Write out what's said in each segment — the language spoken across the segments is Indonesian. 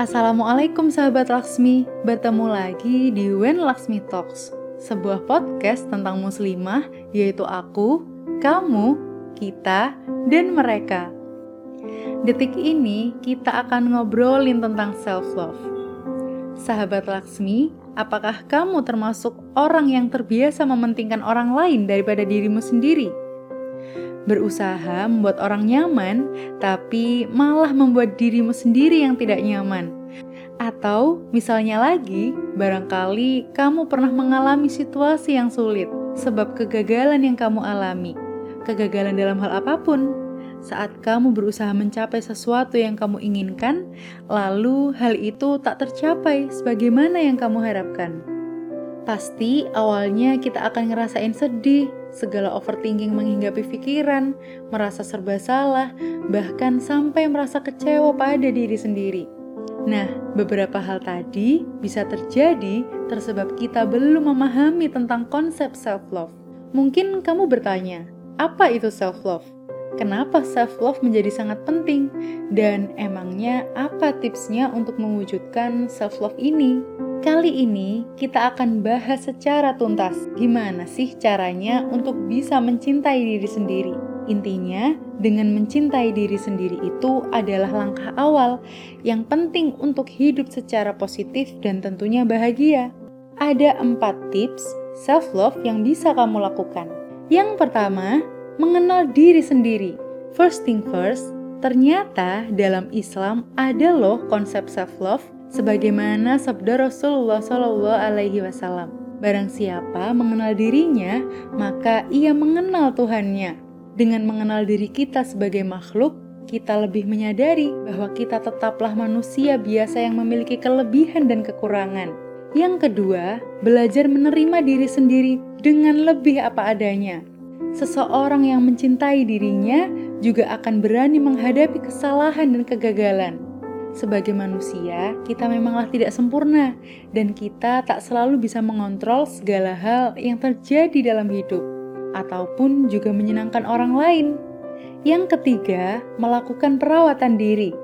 Assalamualaikum sahabat Laksmi, bertemu lagi di When Laksmi Talks, sebuah podcast tentang muslimah yaitu aku, kamu, kita, dan mereka. Detik ini kita akan ngobrolin tentang self-love. Sahabat Laksmi, apakah kamu termasuk orang yang terbiasa mementingkan orang lain daripada dirimu sendiri? Berusaha membuat orang nyaman, tapi malah membuat dirimu sendiri yang tidak nyaman. Atau misalnya lagi, barangkali kamu pernah mengalami situasi yang sulit sebab kegagalan yang kamu alami. Kegagalan dalam hal apa pun, saat kamu berusaha mencapai sesuatu yang kamu inginkan, lalu hal itu tak tercapai sebagaimana yang kamu harapkan. Pasti awalnya kita akan ngerasain sedih, segala overthinking menghinggapi pikiran, merasa serba salah, bahkan sampai merasa kecewa pada diri sendiri. Nah, beberapa hal tadi bisa terjadi tersebab kita belum memahami tentang konsep self-love. Mungkin kamu bertanya, apa itu self-love? Kenapa self-love menjadi sangat penting? Dan emangnya apa tipsnya untuk mewujudkan self-love ini? Kali ini kita akan bahas secara tuntas gimana sih caranya untuk bisa mencintai diri sendiri. Intinya, dengan mencintai diri sendiri itu adalah langkah awal yang penting untuk hidup secara positif dan tentunya bahagia. Ada empat tips self-love yang bisa kamu lakukan. Yang pertama, mengenal diri sendiri. First thing first, ternyata dalam Islam ada loh konsep self-love sebagaimana sabda Rasulullah Shallallahu Alaihi Wasallam. Barang siapa mengenal dirinya, maka ia mengenal Tuhannya. Dengan mengenal diri kita sebagai makhluk, kita lebih menyadari bahwa kita tetaplah manusia biasa yang memiliki kelebihan dan kekurangan. Yang kedua, belajar menerima diri sendiri dengan lebih apa adanya. Seseorang yang mencintai dirinya juga akan berani menghadapi kesalahan dan kegagalan sebagai manusia, kita memanglah tidak sempurna, dan kita tak selalu bisa mengontrol segala hal yang terjadi dalam hidup, ataupun juga menyenangkan orang lain. Yang ketiga, melakukan perawatan diri.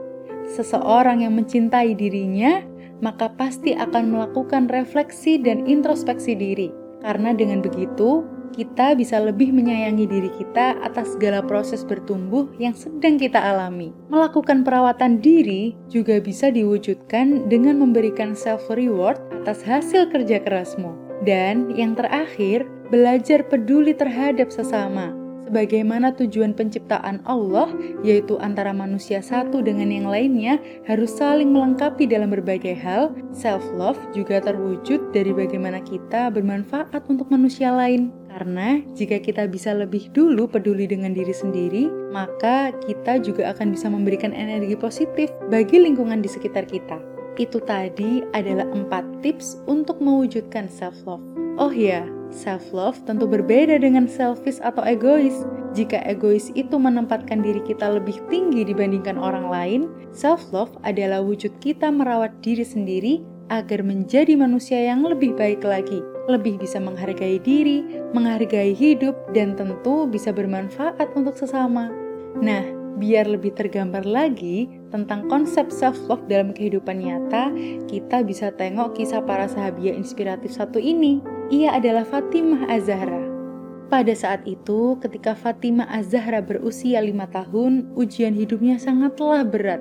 Seseorang yang mencintai dirinya, maka pasti akan melakukan refleksi dan introspeksi diri, karena dengan begitu kita bisa lebih menyayangi diri kita atas segala proses bertumbuh yang sedang kita alami. Melakukan perawatan diri juga bisa diwujudkan dengan memberikan self-reward atas hasil kerja kerasmu. Dan yang terakhir, belajar peduli terhadap sesama sebagaimana tujuan penciptaan Allah, yaitu antara manusia satu dengan yang lainnya, harus saling melengkapi dalam berbagai hal. Self-love juga terwujud dari bagaimana kita bermanfaat untuk manusia lain. Karena jika kita bisa lebih dulu peduli dengan diri sendiri, maka kita juga akan bisa memberikan energi positif bagi lingkungan di sekitar kita. Itu tadi adalah empat tips untuk mewujudkan self-love. Oh ya, self-love tentu berbeda dengan selfish atau egois. Jika egois itu menempatkan diri kita lebih tinggi dibandingkan orang lain, self-love adalah wujud kita merawat diri sendiri agar menjadi manusia yang lebih baik lagi lebih bisa menghargai diri, menghargai hidup, dan tentu bisa bermanfaat untuk sesama. Nah, biar lebih tergambar lagi tentang konsep self-love dalam kehidupan nyata, kita bisa tengok kisah para sahabiah inspiratif satu ini. Ia adalah Fatimah Az-Zahra. Pada saat itu, ketika Fatimah Az-Zahra berusia lima tahun, ujian hidupnya sangatlah berat.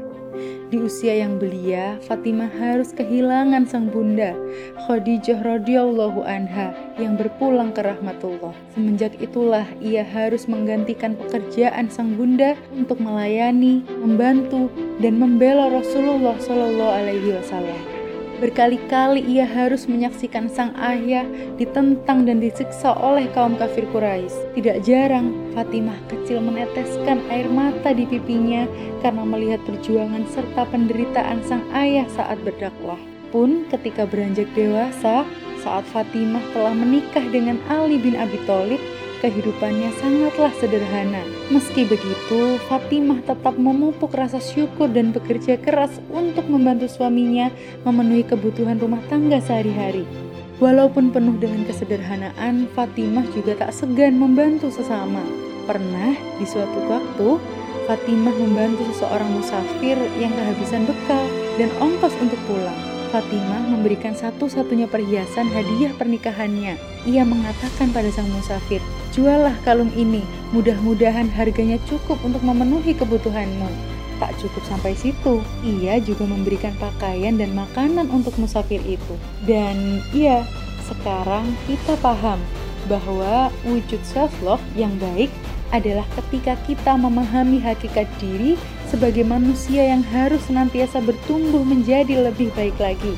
Di usia yang belia, Fatimah harus kehilangan sang bunda, Khadijah radhiyallahu anha, yang berpulang ke rahmatullah. Semenjak itulah ia harus menggantikan pekerjaan sang bunda untuk melayani, membantu, dan membela Rasulullah Shallallahu alaihi wasallam. Berkali-kali ia harus menyaksikan sang ayah ditentang dan disiksa oleh kaum kafir Quraisy. Tidak jarang Fatimah kecil meneteskan air mata di pipinya karena melihat perjuangan serta penderitaan sang ayah saat berdakwah. Pun ketika beranjak dewasa, saat Fatimah telah menikah dengan Ali bin Abi Thalib, kehidupannya sangatlah sederhana. Meski begitu, Fatimah tetap memupuk rasa syukur dan bekerja keras untuk membantu suaminya memenuhi kebutuhan rumah tangga sehari-hari. Walaupun penuh dengan kesederhanaan, Fatimah juga tak segan membantu sesama. Pernah di suatu waktu, Fatimah membantu seseorang musafir yang kehabisan bekal dan ongkos untuk pulang. Fatimah memberikan satu-satunya perhiasan hadiah pernikahannya. Ia mengatakan pada sang musafir, "Juallah kalung ini, mudah-mudahan harganya cukup untuk memenuhi kebutuhanmu." Tak cukup sampai situ, ia juga memberikan pakaian dan makanan untuk musafir itu. Dan iya, sekarang kita paham bahwa wujud self-love yang baik adalah ketika kita memahami hakikat diri sebagai manusia yang harus senantiasa bertumbuh menjadi lebih baik lagi.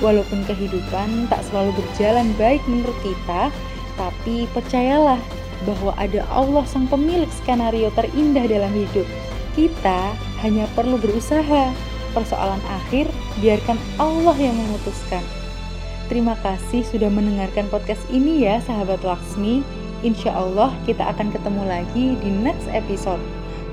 Walaupun kehidupan tak selalu berjalan baik menurut kita, tapi percayalah bahwa ada Allah sang pemilik skenario terindah dalam hidup. Kita hanya perlu berusaha. Persoalan akhir biarkan Allah yang memutuskan. Terima kasih sudah mendengarkan podcast ini ya sahabat Laksmi. Insya Allah kita akan ketemu lagi di next episode.